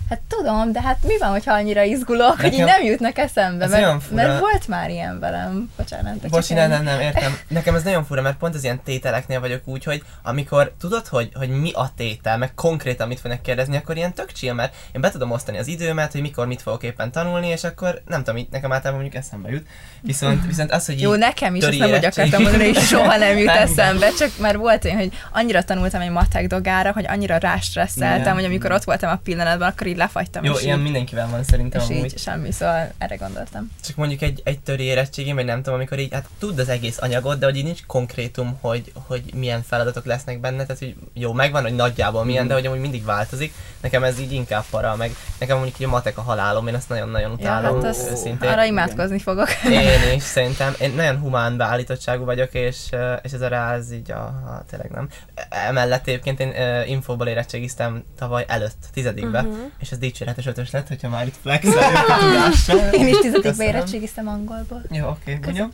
Hát tudom, de hát mi van, hogyha annyira izgulok, hogy így Nekem- nem jutnak eszembe, Ez mert, fura. mert volt már ilyen velem. Bocsánat, Bocsi, nem, nem, nem, értem. Nekem ez nagyon fura, mert pont az ilyen tételeknél vagyok úgy, hogy amikor tudod, hogy, hogy mi a tétel, meg konkrétan mit fognak kérdezni, akkor ilyen tök chill, mert én be tudom osztani az időmet, hogy mikor mit fogok éppen tanulni, és akkor nem tudom, így nekem általában mondjuk eszembe jut. Viszont, viszont az, hogy Jó, nekem is, azt nem, hogy akartam mondani, hogy soha nem jut <laughs> eszembe, csak már volt olyan, hogy annyira tanultam egy matek dogára, hogy annyira rástresszeltem, hogy amikor ott voltam a pillanatban, akkor így lefagytam. Jó, ilyen így, mindenkivel van szerintem és amúgy. így semmi, szóval erre gondoltam. Csak mondjuk egy, egy töri érettségén, vagy nem tudom, amikor így, hát tudd az egész anyagot, de hogy így nincs konkrétum, hogy, hogy milyen feladatok lesznek benne, tehát hogy jó, megvan, hogy nagyjából milyen, Mhm. de hogy amúgy mindig változik. Nekem ez így inkább para, meg nekem mondjuk így a matek a halálom, én azt nagyon-nagyon Ja, utálom, hát az, őszintén. arra imádkozni fogok. Én is szerintem, én nagyon humán beállítottságú vagyok, és, és ez a ráz így, a, tényleg nem. Emellett egyébként én infóból érettségiztem tavaly előtt, tizedikbe, Mhm. és ez dicséretes ötös lett, hogyha már itt flexelünk a tudással. Én is tizedikbe érettségiztem angolból. Jó, oké, okay.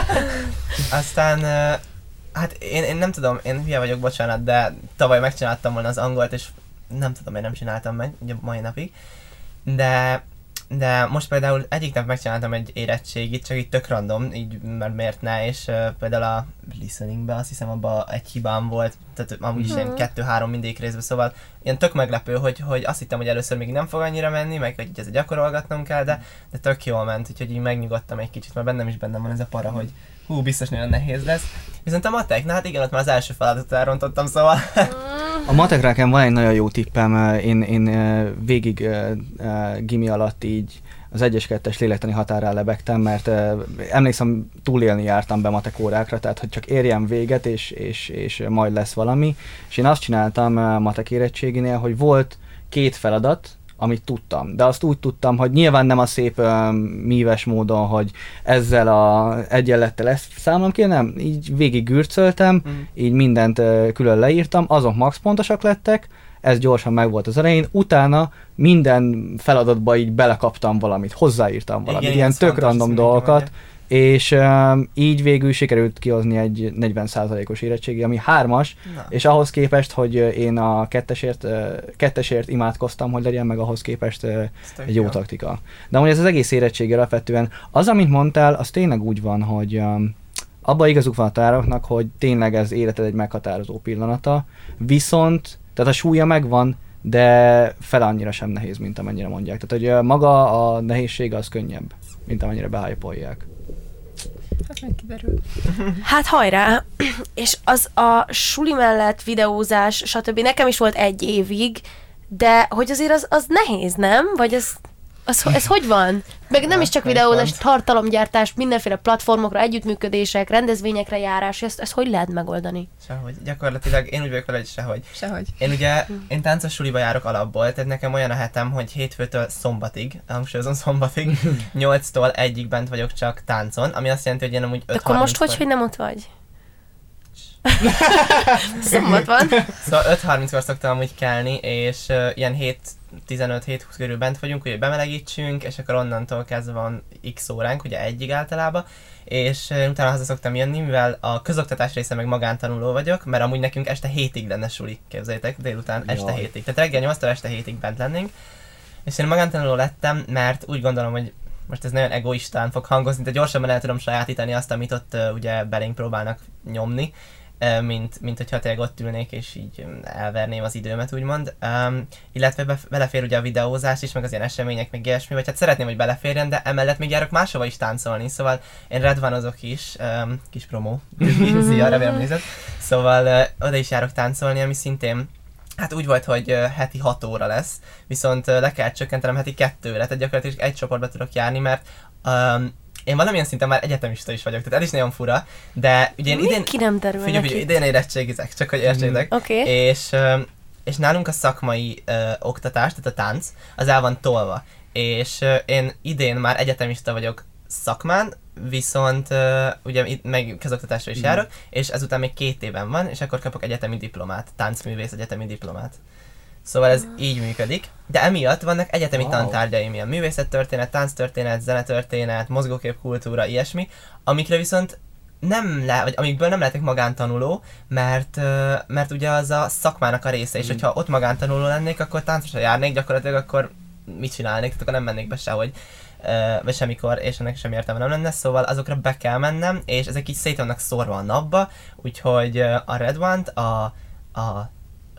<laughs> Aztán, hát én, én nem tudom, én hülye vagyok, bocsánat, de tavaly megcsináltam volna az angolt, és nem tudom, én nem csináltam meg, ugye mai napig. De, de most például egyik nap megcsináltam egy érettségit, csak így tök random, így mert miért ne, és uh, például a listeningbe azt hiszem abban egy hibám volt, tehát amúgy is ilyen Mhm. kettő-három mindig részben, szóval ilyen tök meglepő, hogy, hogy azt hittem, hogy először még nem fog annyira menni, meg hogy ez gyakorolgatnom kell, de, de tök jól ment, úgyhogy így megnyugodtam egy kicsit, mert bennem is bennem van ez a para, hogy hú, biztos nagyon nehéz lesz. Viszont a matek, na hát igen, ott már az első feladatot elrontottam, szóval <laughs> A matekra nekem van egy nagyon jó tippem, eh, én, én eh, végig eh, gimi alatt így az 1-2-es lélektani határán lebegtem, mert eh, emlékszem, túlélni jártam be matek órákra, tehát hogy csak érjem véget, és, és, és majd lesz valami. És én azt csináltam eh, matek érettséginél, hogy volt két feladat, amit tudtam. De azt úgy tudtam, hogy nyilván nem a szép ö, míves módon, hogy ezzel a egyenlettel ezt számolom ki, nem, így végig gürcöltem, Mhm. így mindent külön leírtam, azok max pontosak lettek, ez gyorsan megvolt az elején, utána minden feladatba így belekaptam valamit, hozzáírtam valamit, Igen, ilyen tök random dolgokat, és um, így végül sikerült kihozni egy 40%-os érettségi, ami hármas, Na. és ahhoz képest, hogy én a kettesért, kettesért imádkoztam, hogy legyen meg ahhoz képest ö, Ez tök egy jó taktika. De amúgy ez az egész érettségi alapvetően, az, amit mondtál, az tényleg úgy van, hogy um, abban igazuk van a tanároknak, hogy tényleg ez életed egy meghatározó pillanata, viszont, tehát a súlya megvan, de fel annyira sem nehéz, mint amennyire mondják. Tehát, hogy maga a nehézség az könnyebb, mint amennyire behypolják. Hát meg kiderül. Hát hajrá! És az a suli mellett videózás, stb. Nekem is volt egy évig, de hogy azért az, az nehéz, nem? Vagy az, az, ez hogy van? Meg nem Hát, is csak meg videózás, tartalomgyártás, mindenféle platformokra, együttműködések, rendezvényekre járás, ezt, ezt hogy lehet megoldani? Sehogy. Gyakorlatilag én úgy vagyok vele, hogy sehogy. Sehogy. Én ugye, én táncos suliba járok alapból, tehát nekem olyan a hetem, hogy hétfőtől szombatig, hangsúlyozom szombatig, <laughs> 8-tól egyig bent vagyok csak táncon, ami azt jelenti, hogy én amúgy 5 Akkor most hogy, hogy nem ott vagy? <laughs> Szombat van. Szóval 5.30-kor szoktam amúgy kelni, és uh, ilyen 7-15-7-20 körül bent vagyunk, hogy bemelegítsünk, és akkor onnantól kezdve van x óránk, ugye egyig általában, és utána haza szoktam jönni, mivel a közoktatás része meg magántanuló vagyok, mert amúgy nekünk este hétig lenne suli, képzeljétek, délután este Jaj. hétig. Tehát reggel 8 este hétig bent lennénk, és én magántanuló lettem, mert úgy gondolom, hogy most ez nagyon egoistán fog hangozni, de gyorsabban el tudom sajátítani azt, amit ott uh, ugye belénk próbálnak nyomni, mint, mint hogyha tényleg ott ülnék és így elverném az időmet, úgymond. Um, illetve be, belefér ugye a videózás is, meg az ilyen események, meg ilyesmi, vagy hát szeretném, hogy beleférjen, de emellett még járok máshova is táncolni, szóval én redvanozok is, um, kis promó, <laughs> szia, remélem nézed. Szóval uh, oda is járok táncolni, ami szintén Hát úgy volt, hogy heti 6 óra lesz, viszont le kell csökkentenem heti kettőre, tehát gyakorlatilag egy csoportba tudok járni, mert um, én valamilyen szinten már egyetemista is vagyok, tehát ez is nagyon fura, de ugye én Mi idén, ki nem derül figyelj, figyelj, idén érettségizek, csak hogy értsétek. Oké. És, ö, és nálunk a szakmai ö, oktatás, tehát a tánc, az el van tolva. És ö, én idén már egyetemista vagyok szakmán, viszont ö, ugye itt meg közoktatásra is Mhm. járok, és ezután még két éven van, és akkor kapok egyetemi diplomát, táncművész egyetemi diplomát. Szóval ez így működik, de emiatt vannak egyetemi Wow. tantárgyaim, ilyen művészettörténet, tánctörténet, zenetörténet, mozgóképkultúra, ilyesmi, amikre viszont nem le, vagy amikből nem lehetek magántanuló, mert, mert ugye az a szakmának a része, és Mm. hogyha ott magántanuló lennék, akkor táncosra járnék, gyakorlatilag akkor mit csinálnék, tehát akkor nem mennék be sehogy, vagy semmikor, és ennek semmi értelme nem lenne, szóval azokra be kell mennem, és ezek így szét vannak szórva a napba, úgyhogy a Red One-t, a, a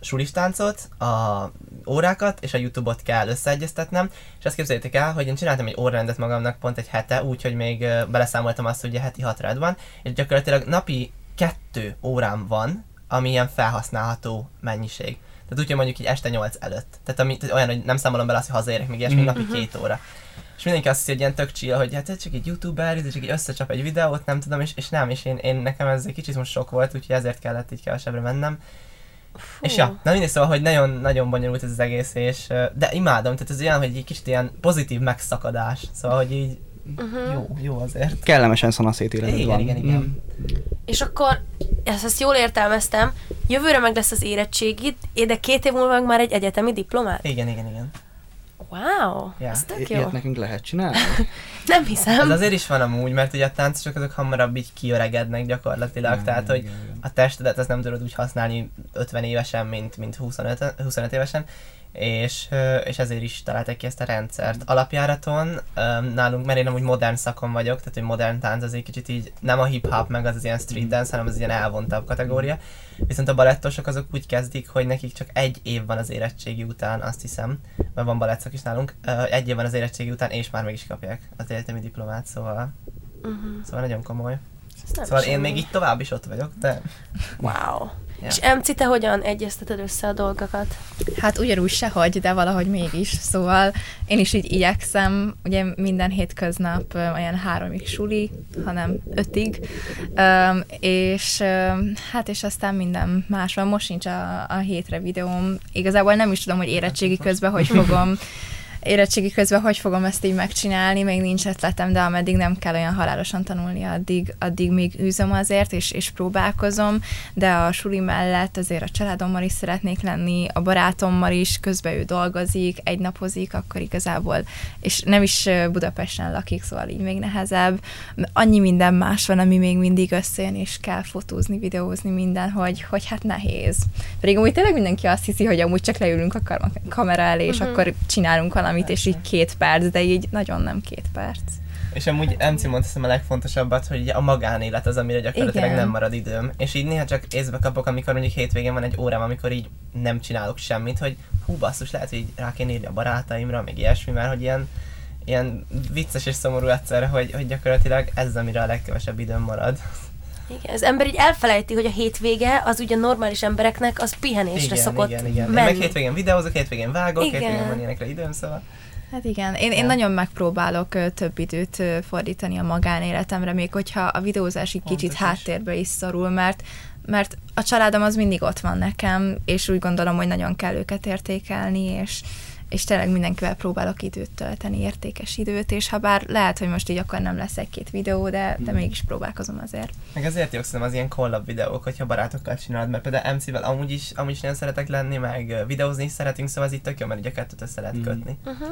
sulistáncot, a órákat és a Youtube-ot kell összeegyeztetnem, és azt képzeljétek el, hogy én csináltam egy órarendet magamnak pont egy hete, úgyhogy még beleszámoltam azt, hogy ugye heti 6 red van, és gyakorlatilag napi kettő órám van, ami ilyen felhasználható mennyiség. Tehát úgy, hogy mondjuk így este 8 előtt. Tehát, ami, tehát olyan, hogy nem számolom bele azt, hogy hazaérek, még ilyesmi, Mhm. napi két óra. És mindenki azt hiszi, hogy ilyen tök chill, hogy hát ez csak egy youtuber, ez csak egy összecsap egy videót, nem tudom, és, és nem, és én, én nekem ez egy kicsit most sok volt, úgyhogy ezért kellett így kevesebbre mennem. És ja, na mindig szóval, hogy nagyon, nagyon bonyolult ez az egész, és, de imádom, tehát ez olyan, hogy egy kicsit ilyen pozitív megszakadás, szóval, hogy így Uh-huh. jó, jó azért. Kellemesen szanaszét életed Igen, van. igen, igen. Mm. És akkor, ezt, ezt jól értelmeztem, jövőre meg lesz az érettségid, de két év múlva meg már egy egyetemi diplomát? Igen, igen, igen. Wow, Ja. ez tök I- jó. Ilyet nekünk lehet csinálni? <laughs> Nem Ez hiszem. azért is van amúgy, mert ugye a táncosok azok hamarabb így kiöregednek gyakorlatilag, Igen, tehát hogy igen, igen. a testedet azt nem tudod úgy használni 50 évesen, mint, mint 25, 25 évesen, és, és ezért is találták ki ezt a rendszert. Alapjáraton nálunk, mert én amúgy modern szakon vagyok, tehát hogy modern tánc az egy kicsit így nem a hip-hop meg az, az ilyen street dance, hanem az ilyen elvontabb kategória. Viszont a balettosok azok úgy kezdik, hogy nekik csak egy év van az érettségi után, azt hiszem, mert van balettszak is nálunk, egy év van az érettségi után, és már meg is kapják az egyetemi diplomát, szóval, Uh-huh. szóval nagyon komoly. Szóval én még így tovább is ott vagyok, de Wow. Ja. És MC, te hogyan egyezteted össze a dolgokat? Hát ugyanúgy sehogy, de valahogy mégis. Szóval én is így igyekszem, ugye minden hétköznap olyan háromig suli, hanem ötig, Öm, és öm, hát és aztán minden más van. Most sincs a, a hétre videóm. Igazából nem is tudom, hogy érettségi közben hogy fogom <laughs> érettségi közben hogy fogom ezt így megcsinálni, még nincs ötletem, de ameddig nem kell olyan halálosan tanulni, addig, addig még űzöm azért, és, és próbálkozom, de a suli mellett azért a családommal is szeretnék lenni, a barátommal is, közben ő dolgozik, egy napozik, akkor igazából, és nem is Budapesten lakik, szóval így még nehezebb. Annyi minden más van, ami még mindig összejön, és kell fotózni, videózni minden, hogy, hogy hát nehéz. Pedig amúgy tényleg mindenki azt hiszi, hogy amúgy csak leülünk a kamera elé, és Mhm. akkor csinálunk valamit, és így két perc, de így nagyon nem két perc. És amúgy MC mondta hiszem a legfontosabbat, hogy a magánélet az, amire gyakorlatilag Igen. nem marad időm. És így néha csak észbe kapok, amikor mondjuk hétvégén van egy órám, amikor így nem csinálok semmit, hogy hú basszus, lehet, hogy így rá kéne írni a barátaimra, meg ilyesmi, mert hogy ilyen, ilyen vicces és szomorú egyszerre, hogy, hogy gyakorlatilag ez az, amire a legkevesebb időm marad. Igen, az ember így elfelejti, hogy a hétvége az ugye normális embereknek az pihenésre igen, szokott igen, igen. Én menni. meg hétvégén videózok, hétvégén vágok, Igen. hétvégén van ilyenekre időm, szóval. Hát igen, én, én Ja. nagyon megpróbálok ö, több időt ö, fordítani a magánéletemre, még hogyha a videózás egy kicsit háttérbe is szorul, mert mert a családom az mindig ott van nekem, és úgy gondolom, hogy nagyon kell őket értékelni, és, és tényleg mindenkivel próbálok időt tölteni, értékes időt, és ha bár lehet, hogy most így akkor nem lesz egy-két videó, de, de mégis próbálkozom azért. Meg ezért jók szerintem az ilyen collab videók, hogyha barátokkal csinálod, mert például MC-vel amúgy is, amúgy is nagyon szeretek lenni, meg videózni is szeretünk, szóval ez itt tök jó, mert ugye a kettőt össze lehet Mm. kötni. Uh-huh.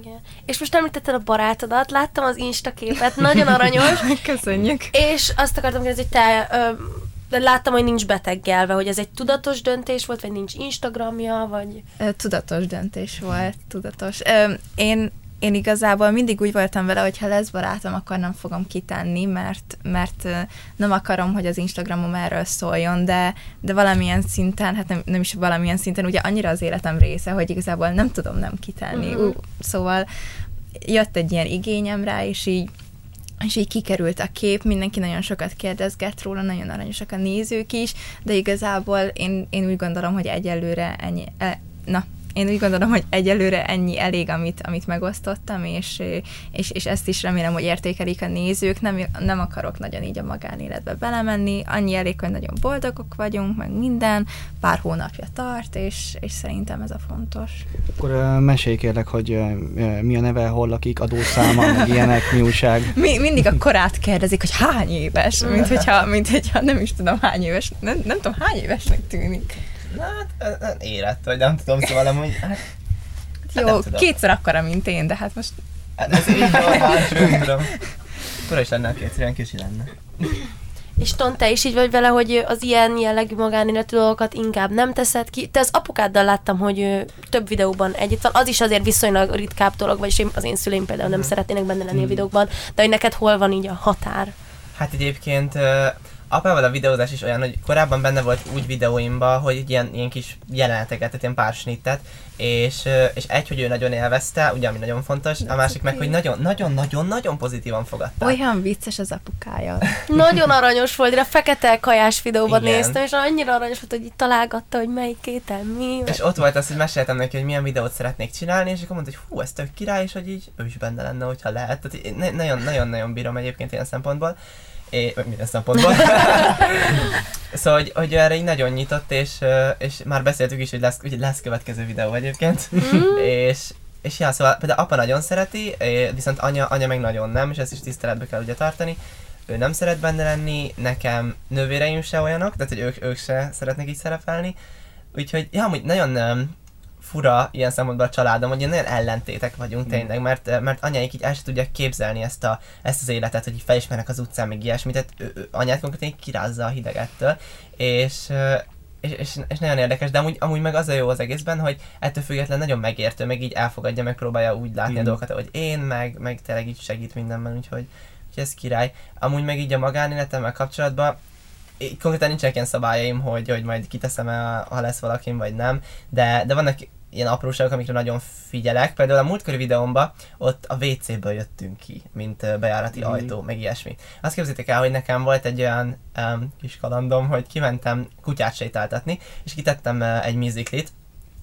Igen. És most említetted a barátodat, láttam az Insta képet, nagyon aranyos, <laughs> Köszönjük! és azt akartam kérdezni, hogy te ö, láttam, hogy nincs beteggelve, hogy ez egy tudatos döntés volt, vagy nincs Instagramja, vagy... Tudatos döntés volt, tudatos. Én, én igazából mindig úgy voltam vele, hogy ha lesz barátom, akkor nem fogom kitenni, mert, mert nem akarom, hogy az Instagramom erről szóljon, de, de valamilyen szinten, hát nem, nem is valamilyen szinten, ugye annyira az életem része, hogy igazából nem tudom nem kitenni. Mhm. Uh, szóval jött egy ilyen igényem rá, és így és így kikerült a kép, mindenki nagyon sokat kérdezget róla, nagyon aranyosak a nézők is, de igazából én, én úgy gondolom, hogy egyelőre ennyi, e, na, én úgy gondolom, hogy egyelőre ennyi elég, amit, amit megosztottam, és, és, és ezt is remélem, hogy értékelik a nézők. Nem, nem akarok nagyon így a magánéletbe belemenni, annyi elég, hogy nagyon boldogok vagyunk, meg minden, pár hónapja tart, és, és szerintem ez a fontos. Akkor uh, mesélj kérlek, hogy uh, mi a neve, hol lakik, adószáma, meg ilyenek, mi újság. <laughs> Mi, mindig a korát kérdezik, hogy hány éves, mint hogyha, mint hogyha nem is tudom hány éves, nem, nem tudom hány évesnek tűnik. Hát érett, vagy nem tudom, szóval amúgy, hát, hát Jó, nem tudom. kétszer akkora, mint én, de hát most hát ez így normális, nem tudom. Fura is lenne, kétszer ilyen kicsi lenne. És Ton, te is így vagy vele, hogy az ilyen jellegű magánéletű dolgokat inkább nem teszed ki. Te az apukáddal láttam, hogy több videóban együtt van. Az is azért viszonylag ritkább dolog, vagyis én, az én szüleim például nem szeretnének benne lenni a videókban, de hogy neked hol van így a határ? Hát egyébként apával a videózás is olyan, hogy korábban benne volt úgy videóimban, hogy ilyen, ilyen kis jeleneteket, tehát ilyen pár snittet, és, és egy, hogy ő nagyon élvezte, ugye ami nagyon fontos, a másik meg, hogy nagyon, nagyon, nagyon, nagyon pozitívan fogadta. Olyan vicces az apukája. <laughs> Nagyon aranyos volt, én a fekete kajás videóban Igen. néztem, és annyira aranyos volt, hogy itt találgatta, hogy melyik étel mi. És ott volt az, hogy meséltem neki, hogy milyen videót szeretnék csinálni, és akkor mondta, hogy hú, ez tök király, és hogy így ő is benne lenne, hogyha lehet. Tehát én ne- nagyon, nagyon, nagyon bírom egyébként ilyen szempontból. É, minden szempontból. <laughs> szóval, hogy, hogy erre így nagyon nyitott, és, és már beszéltük is, hogy lesz, hogy lesz következő videó egyébként. <laughs> és, és ja, szóval például apa nagyon szereti, viszont anya, anya meg nagyon nem, és ezt is tiszteletbe kell ugye tartani. Ő nem szeret benne lenni, nekem nővéreim se olyanok, tehát hogy ők, ők se szeretnek így szerepelni. Úgyhogy, ja, amúgy nagyon um, fura ilyen szempontból a családom, hogy ilyen nagyon ellentétek vagyunk tényleg, mert, mert anyáik így el sem tudják képzelni ezt, a, ezt az életet, hogy felismernek az utcán, még ilyesmit, tehát ő, ő, anyát konkrétan így kirázza a hidegettől, és, és, és, és, nagyon érdekes, de amúgy, amúgy meg az a jó az egészben, hogy ettől függetlenül nagyon megértő, meg így elfogadja, meg próbálja úgy látni Mhm. a dolgokat, hogy én, meg, meg tényleg így segít mindenben, úgyhogy, úgyhogy ez király. Amúgy meg így a magánéletemmel kapcsolatban konkrétan nincsenek ilyen szabályaim, hogy, hogy majd kiteszem-e, ha lesz valakim, vagy nem, de, de vannak ilyen apróságok, amikre nagyon figyelek. Például a múltkori videómban ott a WC-ből jöttünk ki, mint bejárati Mhm. ajtó, meg ilyesmi. Azt képzeljétek el, hogy nekem volt egy olyan um, kis kalandom, hogy kimentem kutyát sétáltatni, és kitettem uh, egy musiclit,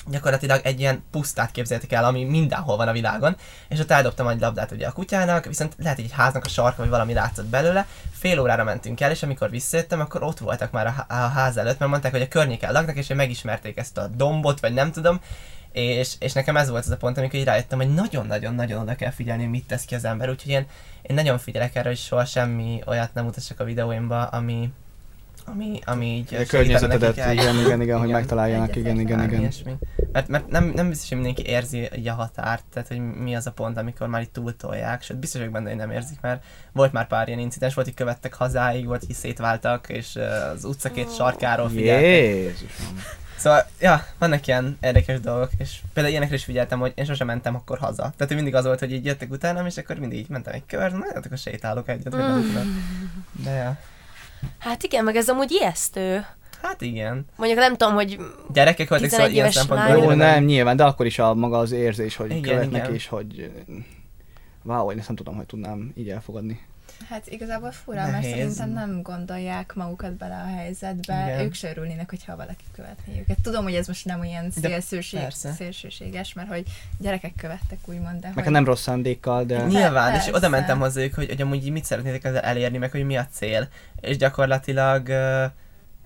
gyakorlatilag egy ilyen pusztát képzeljétek el, ami mindenhol van a világon, és ott eldobtam egy labdát ugye a kutyának, viszont lehet, hogy egy háznak a sarka, vagy valami látszott belőle, fél órára mentünk el, és amikor visszajöttem, akkor ott voltak már a, a ház előtt, mert mondták, hogy a környéken laknak, és megismerték ezt a dombot, vagy nem tudom, és, és nekem ez volt az a pont, amikor így rájöttem, hogy nagyon-nagyon-nagyon oda kell figyelni, mit tesz ki az ember, úgyhogy én, én nagyon figyelek erre, hogy soha semmi olyat nem mutassak a videóimba, ami, ami, ami így A környezetedet, el- igen, igen, igen, hogy megtaláljanak, igen, igen, igen. ilyesmi. Mert, mert nem, nem biztos, hogy mindenki érzi így a határt, tehát hogy mi az a pont, amikor már itt túltolják, sőt biztos vagyok benne, hogy nem érzik, mert volt már pár ilyen incidens, volt, hogy követtek hazáig, volt, hogy szétváltak, és az utca két sarkáról figyeltek. Jézusom. Szóval, ja, vannak ilyen érdekes dolgok, és például ilyenekre is figyeltem, hogy én sosem mentem akkor haza. Tehát hogy mindig az volt, hogy így jöttek utánam, és akkor mindig így mentem egy kört, na, hát akkor sétálok egyet, vagy nem. De ja. Hát igen, meg ez amúgy ijesztő. Hát igen. Mondjuk nem tudom, hogy Gyerekek voltak, 11 szóval ilyen éves szempontból. Jó, nem, nyilván, de akkor is a maga az érzés, hogy Igen, követnek, igen. és hogy... Wow, én ezt nem tudom, hogy tudnám így elfogadni. Hát igazából fura, mert Nehéz. szerintem nem gondolják magukat bele a helyzetbe. Igen. Ők se örülnének, hogyha valaki követné őket. Tudom, hogy ez most nem olyan szélsőség, szélsőséges, mert hogy gyerekek követtek úgymond, de Meg hogy... hát nem rossz szándékkal, de... Nyilván, és Persze. oda mentem hozzájuk, hogy, hogy amúgy így mit szeretnétek ezzel elérni, meg hogy mi a cél. És gyakorlatilag,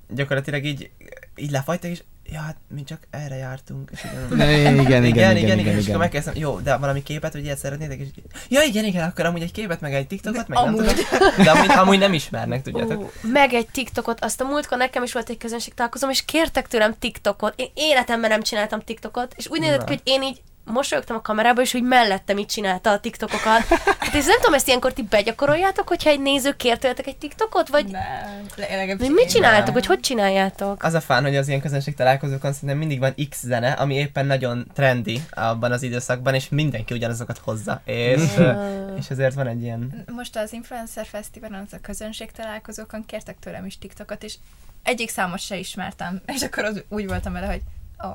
gyakorlatilag így, így lefagytak, és ja, hát mi csak erre jártunk. És így, Ne, igen, igen, igen, igen, és akkor igen. megkezdtem, jó, de valami képet, hogy ilyet szeretnétek, és ja, igen, igen, akkor amúgy egy képet, meg egy TikTokot, meg amúgy. nem tudom. De amúgy, amúgy nem ismernek, tudjátok. Ú, meg egy TikTokot, azt a múltkor nekem is volt egy közönség találkozom, és kértek tőlem TikTokot. Én életemben nem csináltam TikTokot, és úgy nézett ki, hogy én így mosolyogtam a kamerába, és úgy mellettem így csinálta a TikTokokat. Hát és nem tudom, ezt ilyenkor ti begyakoroljátok, hogyha egy néző kér tőletek egy TikTokot, vagy Nem, mit csináltok, nem. hogy hogy csináljátok? Az a fán, hogy az ilyen közönség találkozókon szerintem mindig van X zene, ami éppen nagyon trendi abban az időszakban, és mindenki ugyanazokat hozza. És, ö, és ezért van egy ilyen Most az Influencer Fesztiválon, az a közönség találkozókon kértek tőlem is TikTokot, és egyik számot se ismertem, és akkor az úgy voltam vele, hogy ó,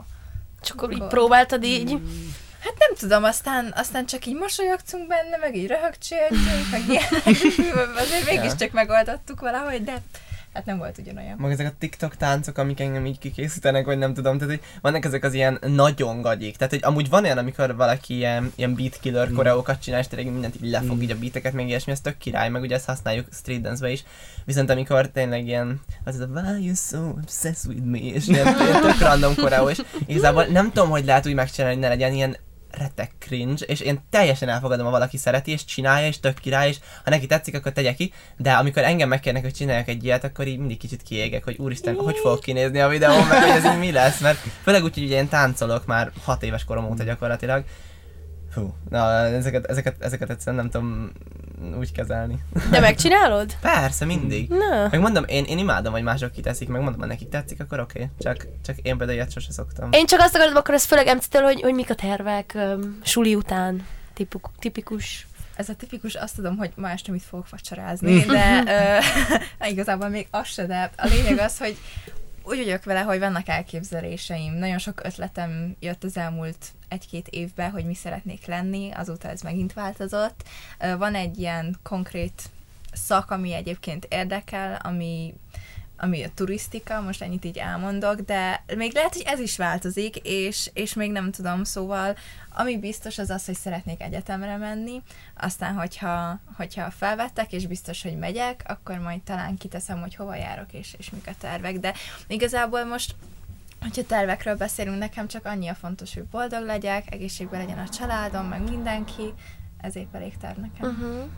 Csak akkor így próbáltad így. hát nem tudom, aztán, aztán csak így mosolyogtunk benne, meg így röhögcséltünk, meg ilyenek, <laughs> azért mégiscsak megoldottuk valahogy, de hát nem volt ugyanolyan. Meg ezek a TikTok táncok, amik engem így kikészítenek, vagy nem tudom, tehát hogy vannak ezek az ilyen nagyon gagyik. Tehát, hogy amúgy van olyan, amikor valaki ilyen, ilyen beat killer Mm. koreókat csinál, és tényleg mindent így lefog Mm. így a beateket, meg ilyesmi, ez tök király, meg ugye ezt használjuk street dance-be is. Viszont amikor tényleg ilyen, az a why you so obsessed with me, és ilyen, ilyen tök random koreó, és igazából nem tudom, hogy lehet úgy megcsinálni, hogy ne legyen ilyen retek cringe, és én teljesen elfogadom, ha valaki szereti, és csinálja, és tök király, és ha neki tetszik, akkor tegye ki, de amikor engem megkérnek, hogy csináljak egy ilyet, akkor így mindig kicsit kiégek, hogy úristen, hogy fogok kinézni a videón, meg hogy ez így mi lesz, mert főleg úgy, hogy ugye én táncolok már hat éves korom óta gyakorlatilag, Hú, na, ezeket, ezeket, ezeket egyszerűen nem tudom úgy kezelni. De megcsinálod? <laughs> Persze, mindig. Na. Meg mondom, én, én imádom, hogy mások kiteszik, meg mondom, ha nekik tetszik, akkor oké. Okay. Csak, csak én például ilyet sose szoktam. Én csak azt akarom, akkor ez főleg MC-től, hogy, hogy mik a tervek um, suli után. Tipuk, tipikus. ez a tipikus, azt tudom, hogy ma este mit fogok vacsorázni, de ö, <laughs> <laughs> igazából még az se, de a lényeg az, hogy úgy vagyok vele, hogy vannak elképzeléseim. Nagyon sok ötletem jött az elmúlt egy-két évben, hogy mi szeretnék lenni, azóta ez megint változott. Van egy ilyen konkrét szak, ami egyébként érdekel, ami ami a turisztika, most ennyit így elmondok, de még lehet, hogy ez is változik, és, és még nem tudom, szóval ami biztos az az, hogy szeretnék egyetemre menni, aztán hogyha, hogyha felvettek, és biztos, hogy megyek, akkor majd talán kiteszem, hogy hova járok, és, és mik a tervek, de igazából most Hogyha tervekről beszélünk, nekem csak annyi a fontos, hogy boldog legyek, egészségben legyen a családom, meg mindenki, ez épp elég terv nekem. Uh-huh.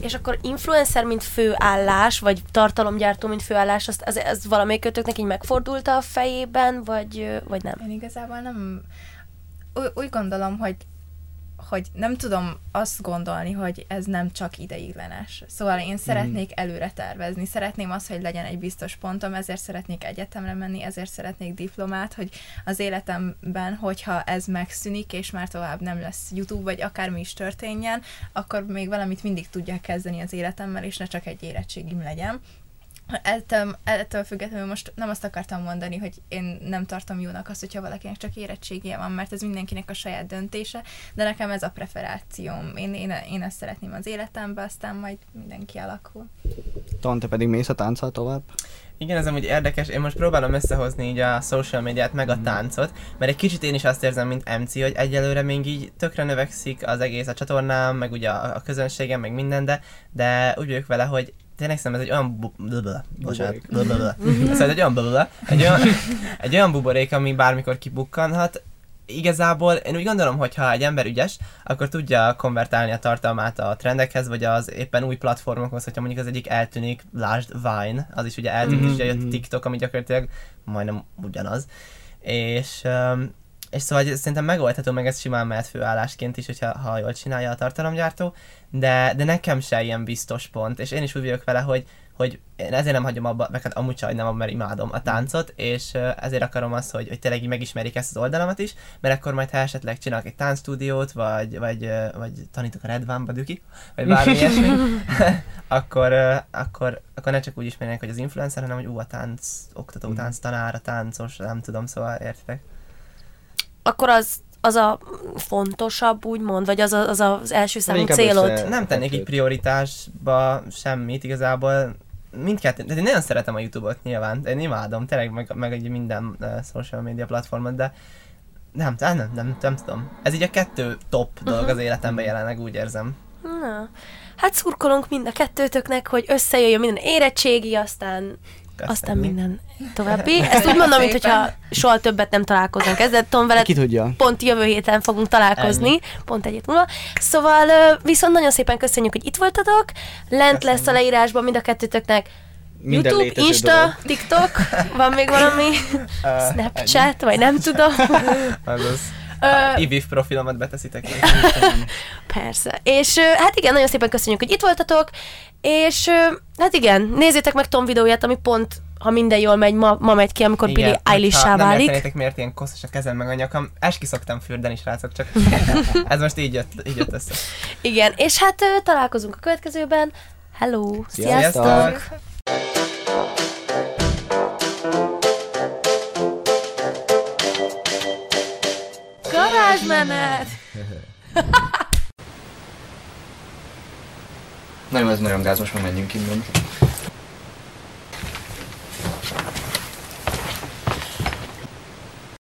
És akkor influencer, mint főállás, vagy tartalomgyártó, mint főállás, azt, az, az valamelyikőtöknek így megfordult a fejében, vagy, vagy nem? Én igazából nem... Úgy, úgy gondolom, hogy hogy nem tudom azt gondolni, hogy ez nem csak ideiglenes. Szóval én szeretnék előre tervezni, szeretném azt, hogy legyen egy biztos pontom, ezért szeretnék egyetemre menni, ezért szeretnék diplomát, hogy az életemben, hogyha ez megszűnik, és már tovább nem lesz YouTube, vagy akármi is történjen, akkor még valamit mindig tudják kezdeni az életemmel, és ne csak egy érettségim legyen. Ettől, ettől függetlenül most nem azt akartam mondani, hogy én nem tartom jónak azt, hogyha valakinek csak érettségie van, mert ez mindenkinek a saját döntése, de nekem ez a preferációm. Én, én, én ezt szeretném az életembe, aztán majd mindenki alakul. Ton, te pedig mész a tánccal tovább? Igen, ez amúgy érdekes. Én most próbálom összehozni így a social médiát meg a táncot, mert egy kicsit én is azt érzem, mint MC, hogy egyelőre még így tökre növekszik az egész a csatornám, meg ugye a, a közönségem, meg minden, de, de úgy vagyok vele, hogy tényleg szerintem ez egy olyan bu- blablabla, bocsánat, blablabla. Szóval egy olyan blablabla, egy olyan, egy olyan buborék, ami bármikor kibukkanhat, igazából én úgy gondolom, hogy ha egy ember ügyes, akkor tudja konvertálni a tartalmát a trendekhez, vagy az éppen új platformokhoz, hogyha mondjuk az egyik eltűnik, lásd Vine, az is ugye eltűnt, és ugye jött Mhm. TikTok, ami gyakorlatilag majdnem ugyanaz. És, um, és szóval szerintem megoldható, meg ez simán mehet főállásként is, hogyha ha jól csinálja a tartalomgyártó, de, de nekem se ilyen biztos pont, és én is úgy vagyok vele, hogy, hogy én ezért nem hagyom abba, meg hát amúgy sem nem mert imádom a táncot, és ezért akarom azt, hogy, hogy tényleg megismerik ezt az oldalamat is, mert akkor majd ha esetleg csinálok egy táncstúdiót, vagy, vagy, vagy tanítok a Red One-ba, Düki, vagy bármi <laughs> ilyesmi, <laughs> akkor, akkor, akkor ne csak úgy ismerjenek, hogy az influencer, hanem hogy ú, a tánc, oktató, tánc tanár, a táncos, nem tudom, szóval értitek. Akkor az, az a fontosabb, úgymond, vagy az a, az, a, az első számú inkább célod? össze- Nem tennék így prioritásba semmit igazából. Mindkettő, de én nagyon szeretem a Youtube-ot nyilván, én imádom, tényleg meg, meg egy minden uh, social media platformot, de nem, nem, nem, nem, nem tudom. Ez így a kettő top dolog az életemben jelenleg, úgy érzem. Na. Hát szurkolunk mind a kettőtöknek, hogy összejöjjön minden érettségi, aztán, aztán Köszönjük. minden <laughs> további. Ezt úgy mondom, mint hogyha soha többet nem találkozunk ezzel. Tom, veled Ki tudja? pont jövő héten fogunk találkozni, Ennyi. pont egy hét múlva. Szóval viszont nagyon szépen köszönjük, hogy itt voltatok. Lent lesz a leírásban mind a kettőtöknek Minden YouTube, Insta, dolog. TikTok, van még valami, <laughs> Uh, Snapchat, vagy nem tudom. <laughs> A IVIF profilomat beteszitek. <laughs> Persze. És hát igen, nagyon szépen köszönjük, hogy itt voltatok, és hát igen, nézzétek meg Tom videóját, ami pont, ha minden jól megy, ma, ma megy ki, amikor Igen, Billy eilish hogyha Nem válik. értenétek, miért ilyen koszos a kezem meg a nyakam. Eski szoktam fürdeni, srácok, csak <laughs> ez most így jött, így jött össze. Igen, és hát találkozunk a következőben. Hello! Sziasztok! Sziasztok! Heves menet! Nem, <laughs> ez nagyon gáz, most már menjünk innen.